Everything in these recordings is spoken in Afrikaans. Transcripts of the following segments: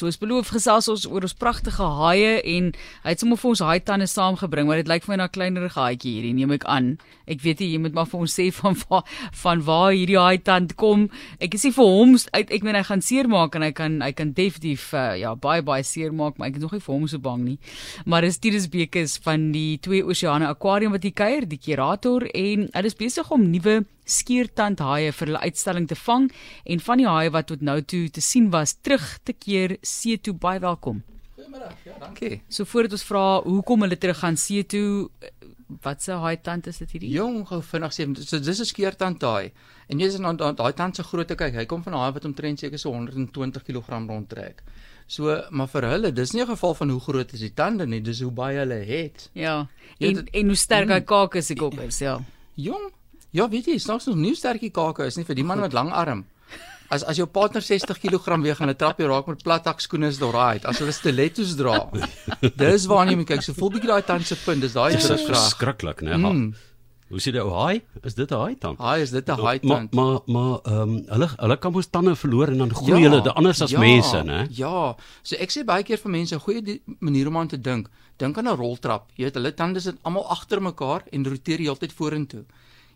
Soos beloof gesels ons oor ons pragtige haie en hy het sommer vir ons haai tande saamgebring, maar dit lyk vir my na 'n kleiner haaitjie hierdie, neem ek aan. Ek weet nie jy moet maar vir ons sê van waar van waar hierdie haai tand kom. Ek is nie vir hom uit ek meen hy gaan seermaak en hy kan hy kan definitief uh, ja baie baie seermaak, maar ek is nog nie vir hom so bang nie. Maar dis Titus Bekes van die Twee Oseane Aquarium wat hier kuier, die kurator en hulle is besig om nuwe skiertandhaie vir hulle uitstalling te vang en van die haie wat tot nou toe te sien was terug te keer see toe baie welkom. Goeiemôre. Ja, dankie. So voordat ons vra hoekom hulle terug gaan see toe wat se haai tand is dit hierdie? Jong, gou vinnig sê, so dis 'n skeertandhaai. En jy is dan daai tand se grootte kyk, hy kom van 'n haai wat omtrent seker so 120 kg rondtrek. So, maar vir hulle, dis nie 'n geval van hoe groot is die tande nie, dis hoe baie hulle het. Ja. En het, en hoe sterk hy mm. kaak is, ek op is, ja. Jong, Ja, weet jy, snaaks nog nie sterkie kake is nie vir die man met lang arm. As as jou partner 60 kg weeg en hy trap jy raak met platak skoene is daar right. As hulle stilettos dra. dis waar jy moet kyk. So voel bietjie daai tand se punt. Dis daai druk graag. Skrikkelik, né? Mm. Hoe sien jy ou haai? Is dit 'n haai tand? Haai is dit 'n haai tand. Maar maar maar ehm um, hulle hulle kan mos tande verloor en dan groei ja, hulle anders as ja, mense, né? Ja. So ek sê baie keer vir mense 'n goeie manier om aan te dink. Dink aan 'n roltrap. Jy weet, hulle tande sit almal agter mekaar en roteer heeltyd vorentoe.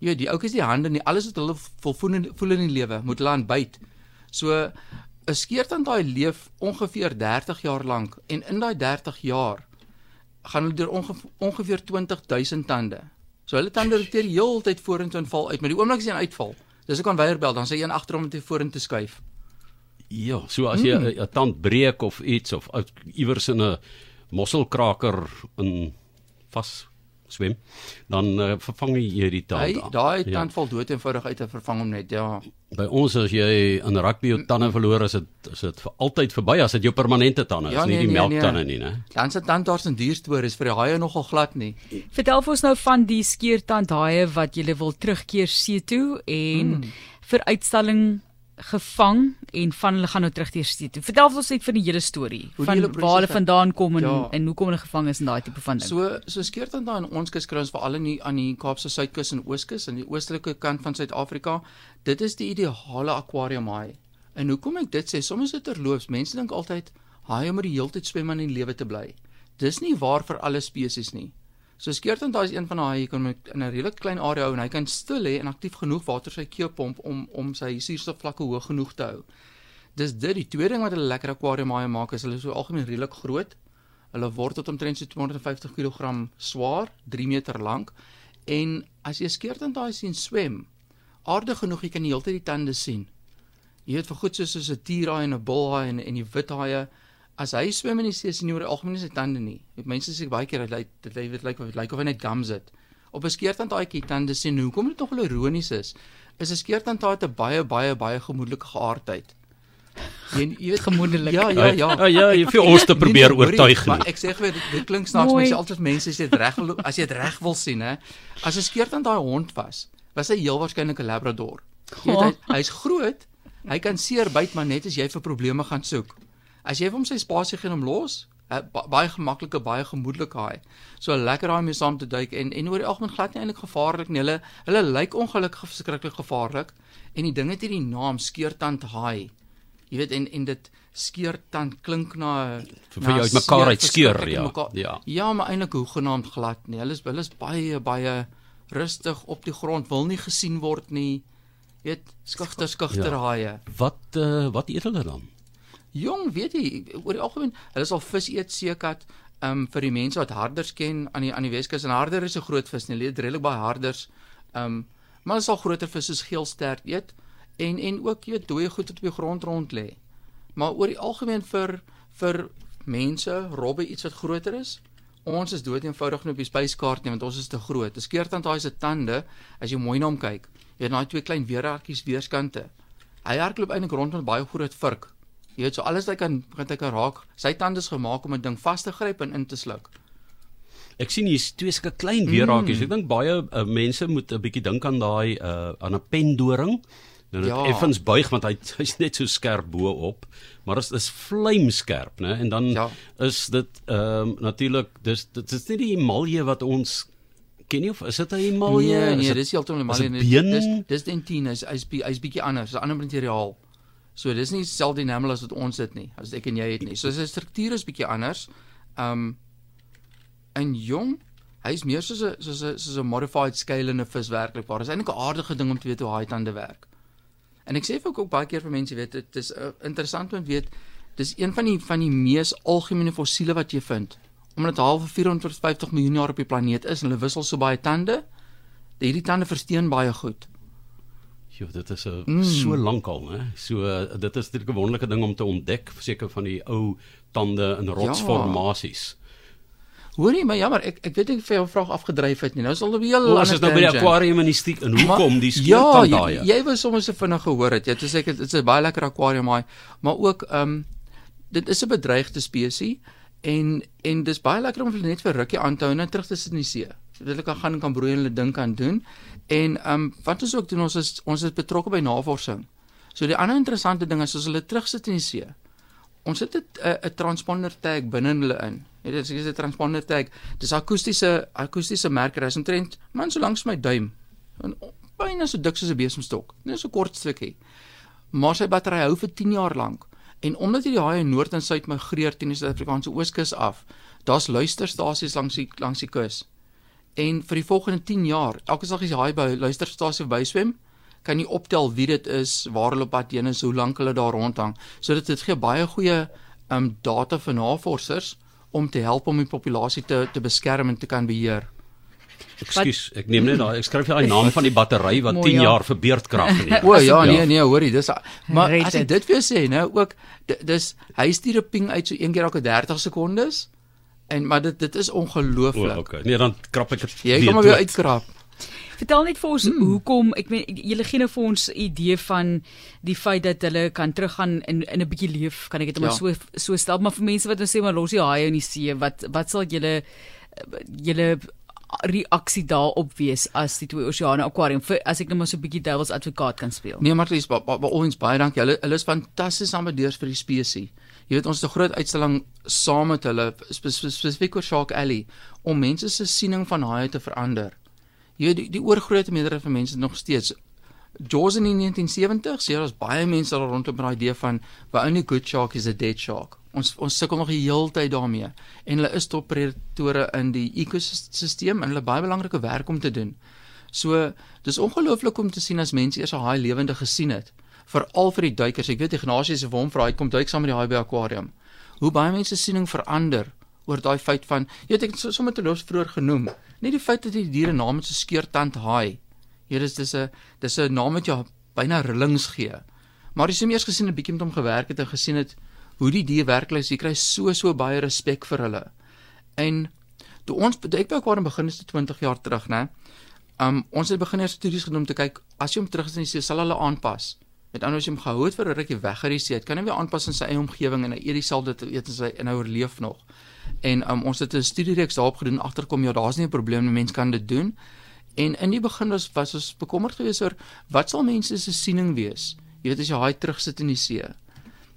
Jy weet, die ouetjies die hande nie alles wat hulle voel voel in die lewe moet hulle aanbyt. So 'n skeertand daai leef ongeveer 30 jaar lank en in daai 30 jaar gaan hulle deur onge ongeveer 20000 tande. So hulle tande roteer heeltyd vorentoe en val uit, maar die oomblik as jy uitval, dis ek kan weierbel, dan sê een agterom om te vorentoe skuif. Ja, so as jy 'n hmm. tand breek of iets of iewers in 'n mosselkraker in vas swem, dan uh, vervang jy die tand. Hy daai ja. tand val dood eenvoudig uit te vervang hom net, ja. By ons as jy in rugby jou tande verloor as dit is dit vir altyd verby as dit jou permanente tande ja, is, nee, nie die nee, melktande nee. nie, né? Dan se tandarts en dierstories vir die haie nogal glad nie. Vertel vir ons nou van die skeertandhaie wat jy wil terugkeer see toe en mm. vir uitstalling gevang en van hulle gaan nou terug teer see toe. Vertel ons net van die hele storie Hoe van waar hulle vandaan kom en ja. en hoekom hulle gevang is in daai tipe van ding. So so skeert dan daai in ons kuskruis veral in die aan die Kaapse suidkus en ooskus en die oostelike kant van Suid-Afrika. Dit is die ideale aquarium haai. En hoekom ek dit sê, soms is dit terloops. Mense dink altyd haai moet die hele tyd swem in die lewe te bly. Dis nie waar vir alle spesies nie. So skeertand daai is een van jy kan met in 'n redelik klein area en hy kan stil lê en aktief genoeg water sy keel pomp om om sy suurstofvlakke hoog genoeg te hou. Dis dit die tweede ding wat hulle lekker aquarium haai maak is hulle so algemeen redelik groot. Hulle word tot omtrent so 250 kg swaar, 3 meter lank en as jy skeertand daai sien swem, aardig genoeg jy kan die hele tyd die tande sien. Jy weet vir goed soos 'n tierhaai en 'n bulhaai en en die wit haie as hy swem in die see sien oor algemeen sy tande nie. Met mense sê baie keer dat dit lyk lyk of lyk of hy net gums het. Op 'n skeertand daai tande sien hoekom dit nog wel ironies is. Is 'n skeertand daai 'n baie baie baie gemoedelike geaardheid. Jy jy weet gemoedelik. Ja ja ja. Ja ja, jy vir ons te probeer oortuig. Maar ek sê geweet dit, dit klink snaaks, maar jy altyd mense sê dit reg as jy dit reg wil sien hè. As 'n skeertand daai hond was, was hy heel waarskynlik 'n labrador. Jy weet hy, hy's groot. Hy kan seer byt maar net as jy vir probleme gaan soek. As jy hom sy spasie gee om los, baie gemaklike, baie gemoedelike haai. So lekker daai mee saam te duik en en oor die algemeen glad nie eintlik gevaarlik nie. Hulle hulle lyk ongelukkig verskriklik gevaarlik en die ding het hierdie naam skeurtand haai. Jy weet en en dit skeurtand klink na vir jou uit mekaar uit skeur ja. Ja. Ja, maar eintlik hoegenaamd glad nie. Hulle is hulle is baie baie rustig op die grond, wil nie gesien word nie. Jy weet, skugter skugter ja. haie. Wat uh, wat eet hulle dan? Jong, weet jy, oor die algemeen, hulle sal vis eet seekat. Um vir die mense wat harders ken aan die aan die Weskus en harder is 'n groot vis, nie leer redelik baie harders. Um maar hulle sal groter visse soos geelstert eet en en ook jy weet dooie goed wat op die grond rond lê. Maar oor die algemeen vir vir mense, robbe iets wat groter is. Ons is dood eenvoudig nie op die spyskaart nie want ons is te groot. Dis keertand daai se tande as jy mooi na hom kyk. Jy het daai twee klein weerhartjies weerskante. Hy hardloop eintlik rond met baie groot vurk. Jy weet so alles wat hy kan wat hy kan raak. Sy tande is gemaak om 'n ding vas te gryp en in te sluk. Ek sien hier's twee sulke klein weerraakies. Mm. Ek dink baie uh, mense moet 'n bietjie dink aan daai uh, aan 'n pendoring. Nou dit ja. effens buig want hy hy's net so skerp bo op, maar dit is, is vlamskerp, né? En dan ja. is dit ehm um, natuurlik dis dit is nie die emalje wat ons ken nie of is dit 'n emalje? Nee, nee, dis heeltemal emalje. Dis dis dentine, hy's hy's hy's bietjie anders, 'n ander materiaal. So dis nie dieselfde enamel as wat ons het nie, as ek en jy het nie. So sy struktuur is bietjie anders. Um in jong, hy's meer soos 'n soos 'n soos 'n modified scale in 'n vis werklik waar. Dit is eintlik 'n aardige ding om te weet hoe haai tande werk. En ek sê vir ook baie keer vir mense weet dit is uh, interessant om te weet dis een van die van die mees algemene fossiele wat jy vind. Omdat half 450 miljoen jaar op die planeet is en hulle wissel so baie tande, hierdie tande versteen baie goed. Jo, dit is 'n mm. so lankal, hè. So dit is natuurlik 'n wonderlike ding om te ontdek, seker van die ou tande in rotsformasies. Ja. Hoorie, maar jammer, ek ek weet nie of jy 'n vraag afgedryf het nie. Nou is al 'n heel lank. Ons is nou by die akwarium in die stiek en hoekom die skeurtand ja, daai? Ja, jy, jy was sommer so vinnig gehoor het. Jy het gesê dit is 'n baie lekker akwarium maar maar ook ehm um, dit is 'n bedreigde spesies en en dis baie lekker om net vir rukkie aan te hou en terug te sit in die see. Sodat hulle kan gaan en kan broei en hulle ding kan doen. En ehm um, wat ons ook doen ons is ons is betrokke by navorsing. So die ander interessante ding is as hulle terugsit in die see. Ons sit 'n 'n transponder tag binne hulle in. Dit is 'n transponder tag. Dis akoestiese akoestiese merker. Hy's omtrent man so lank as my duim. En byna so dik soos 'n besemstok. Net so kort stukkie. Maar sy battery hou vir 10 jaar lank. En omdat hierdie haie noord en suid migreer teen die Suid-Afrikaanse ooskus af, daar's luisterstasies langs die langs die kus. En vir die volgende 10 jaar, elke dag as jy haai by luisterstasie verby swem, kan jy optel wie dit is, waar hulle op pad heen is, hoe lank hulle daar rondhang. So dit dit gee baie goeie um data vir navorsers om te help om die populasie te te beskerm en te kan beheer. Ekskuus, ek neem net daai ek skryf jy daai naam van die battery wat 10 jaar vir beerdkrag het. O ja, nee nee, hoorie, dis maar as ek dit vir sê, nou ook dis hy stuur 'n ping uit so een keer elke 30 sekondes. En maar dit dit is ongelooflik. O, okay. Nee, dan krap ek dit. Jy kan maar weer uitkrap. Vertel net vir ons hmm. hoekom ek meen julle gee nou vir ons 'n idee van die feit dat hulle kan teruggaan in in 'n bietjie leef, kan ek dit maar ja. so so stel, maar vir mense wat nou sê maar los die haie in die see, wat wat sal julle julle reaksie daarop wees as die twee oseane akwarium as ek net maar so 'n bietjie duiwels advokaat kan speel. Nee, Marlies, ba, ba, ba, ons baie dankie. Hulle hulle is fantasties ambassadeurs vir die spesies. Jy weet ons het 'n groot uitstalling saam met hulle spesifiek oor Shark Alley om mense se siening van haie te verander. Jy weet die, die oorgrootste meerderheid van mense nog steeds Jaws in die 1970s, ja, daar's baie mense daar rondom met daai idee van the only good shark is a dead shark. Ons ons sukkel nog die hele tyd daarmee en hulle is top predatore in die ekosisteem en hulle baie belangrike werk om te doen. So, dis ongelooflik om te sien as mense eers 'n haai lewende gesien het, veral vir die duikers. Ek weet Ignatius se vir hom vra hy kom duik saam met die haai by akwarium. Hoe baie mense siening verander oor daai feit van jy weet ek het sommer te los vroeër genoem net die feit dat die diere naam het so skeurtand haai. Hier is dis 'n dis 'n naam wat jou byna rillings gee. Maar as jy hom eers gesien 'n bietjie met hom gewerk het en gesien het hoe die dier werklik is jy kry so so baie respek vir hulle. En toe ons ek wou kwart begin is 20 jaar terug nê um, ons het begin eers studies gedoen om te kyk as jy hom terug is in die see sal hulle aanpas Met ander woorde, jy hom gehou vir 'n rukkie weg uit die see, kan hy weer aanpas in sy eie omgewing en hy eet dieselfde eet en hy oorleef nog. En um, ons het 'n studiereeks daarop gedoen agterkom ja, daar's nie 'n probleem nie, mense kan dit doen. En in die begin was was ons bekommerd geweest oor wat sal mense se siening wees? Jy weet as jy haai terugsit in die see.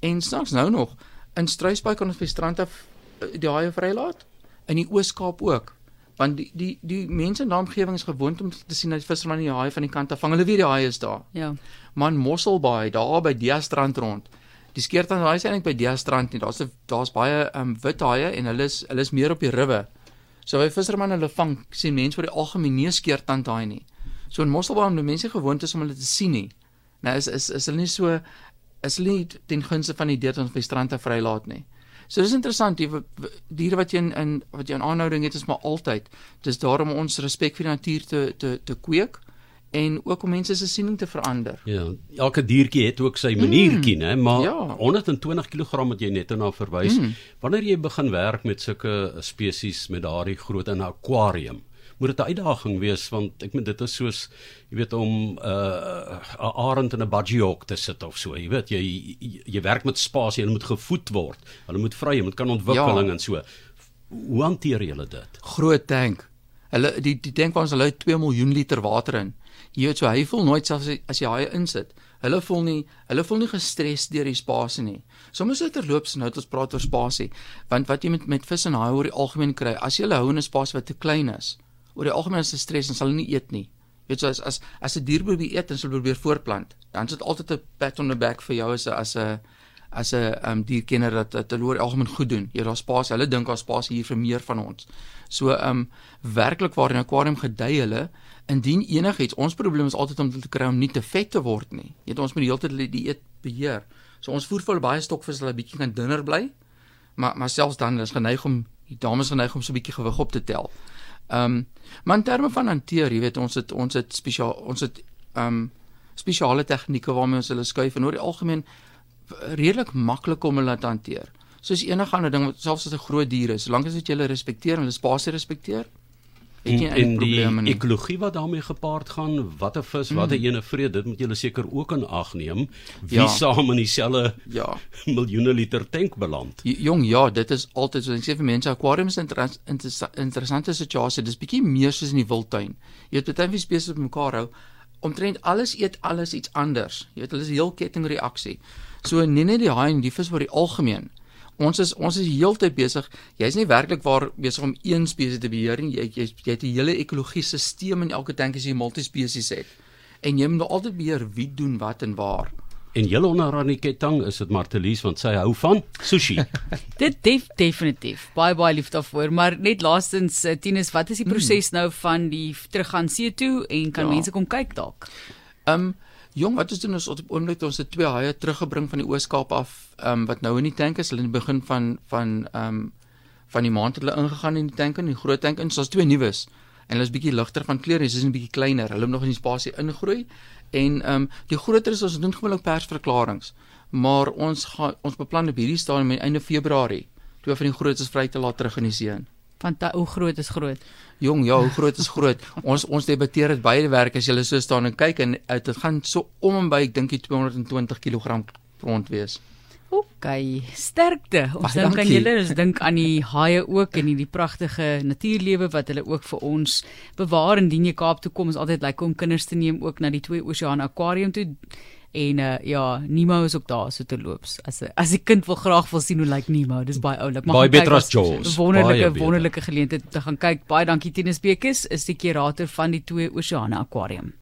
En snaaks nou nog in Struisbaai kan ons by strand af eh, die haie vrylaat. In die Oos-Kaap ook. Want die die die mense in daai omgewing is gewoond om te sien dat die visserman die haai van die kant af vang. Hulle weet die haai is daar. Ja. Man Mosselbaai daar by die strand rond. Die skeertand daai is eintlik by die strand nie. Daar's daar's baie um wit haie en hulle is hulle is meer op die riwe. So by visserman hulle vang sien mense oor die algemeen nie skeertand daai nie. So in Mosselbaai om die mense gewoond is om hulle te sien nie. Nou is is is hulle nie so is hulle nie ten gunste van die diere wat by strand te vrylaat nie. So dis interessant die diere wat jy in, in wat jy in aanhouding het is maar altyd. Dis daarom ons respek vir die natuur te te te kweek en ook om mense se siening te verander. Ja, elke diertjie het ook sy maniertjie, mm, né, maar ja. 120 kg wat jy net nou verwys, mm. wanneer jy begin werk met sulke spesies met daardie groot in 'n akwarium, moet dit 'n uitdaging wees want ek meen dit is soos jy weet om 'n uh, 'n arend in 'n budgiehok te sit of so, jy weet jy jy, jy werk met spasie, hulle moet gevoed word. Hulle moet vry, hulle moet kan ontwikkeling ja. en so. Hoe hanteer jy dit? Groot tank. Hulle die die tank waar ons hulle 2 miljoen liter water in. Jy weet so hy voel nooit selfs as jy haai insit. Hulle voel nie hulle voel nie gestres deur die spasie nie. Sommige sit terloops nou het ons praat oor spasie. Want wat jy met met vis en haai oor die algemeen kry, as jy hulle hou in 'n spasie wat te klein is, oor die dit stres en sal hulle nie eet nie. Weet jy as as as 'n dier probeer eet en sal probeer voortplant, dan is dit altyd 'n pat on the back vir jou as 'n as 'n as 'n um, dierkenner dat dit hulle algemeen goed doen. Jy daar spasie, hulle dink daar spasie hier vir meer van ons. So um werklik waar in 'n akwarium gedei hulle indien enigiets ons probleem is altyd om te kry om nie te vet te word nie. Jy weet ons moet die hele tyd die dieet beheer. So ons voer vir hulle baie stokvis dat hulle bietjie kan dunner bly. Maar maar selfs dan is geneig om die dames geneig om so 'n bietjie gewig op te tel. Ehm um, maar in terme van hanteer, jy weet ons het ons het spesiaal ons het ehm um, spesiale tegnieke waarmee ons hulle skuif en oor die algemeen redelik maklik om hulle te hanteer. Soos enige ander ding, selfs as 'n groot dier is, solank as dit jy hulle respekteer en hulle spasie respekteer, het jy nie probleme nie. Die ekologie wat daarmee gepaard gaan, watter vis, mm. watter ene vreet, dit moet jy seker ook in ag neem. Wie ja. saam in dieselfde ja, miljoene liter tank beland. J jong, ja, dit is altyd so ek sê vir mense, aquariums is 'n inter inter interessante situasie. Dis bietjie meer soos in die wildtuin. Jy het baie spesies op mekaar hou. Omtrent alles eet alles iets anders. Jy weet, hulle is heel kettingreaksie. So nie net die haai en die vis maar die algemeen. Ons is ons is heeltyd besig. Jy's nie werklik waar besig om een spesies te beheer nie. Jy jy, jy het 'n hele ekologiese stelsel in elke tank as jy multispesies het. En jy moet nou altyd beheer wie doen wat en waar. En julle onder aan die ketting is dit Martelies want sy hou van sushi. dit def, definitief. Baie baie lief daarvoor, maar net laastens uh, Tinus, wat is die hmm. proses hmm. nou van die teruggaan see toe en kan ja. mense kom kyk dalk? Ehm um, Jong, wat is doen ons op oomblik ons het twee haie teruggebring van die Oos-Kaap af, ehm um, wat nou in die tank is, hulle in die begin van van ehm um, van die maand het hulle ingegaan in die tank in die groot tank en soos twee nuus. En hulle is bietjie ligter van kleur, hulle is 'n bietjie kleiner. Hulle moet nog in die spasie ingroei. En ehm um, die groter is ons doen gewoonlik persverklaringe. Maar ons gaan ons beplan op hierdie stadium aan einde Februarie twee van die grootes vry te laat terug in die see. Want hoe groot is groot? Jong, ja, hoe groot is groot? ons ons debatteer dit baie werk as jy so staan en kyk en dit gaan so om en by ek dink die 220 kg rond wees. OK, sterkte. Ons dink aan julle, ons dink aan die haie ook en die pragtige natuurlewe wat hulle ook vir ons bewaar indien jy Kaap toe kom. Ons altyd like om kinders te neem ook na die twee Oseaan Aquarium toe en uh, ja Nemo is ook daar so te loops. As as die kind wil graag wil sien hoe lyk like Nemo dis baie oulik. Maar baie beter as Jaws. wonderlike wonderlike geleentheid te gaan kyk. Baie dankie Tinus Bekes is die kurator van die twee Oseane Aquarium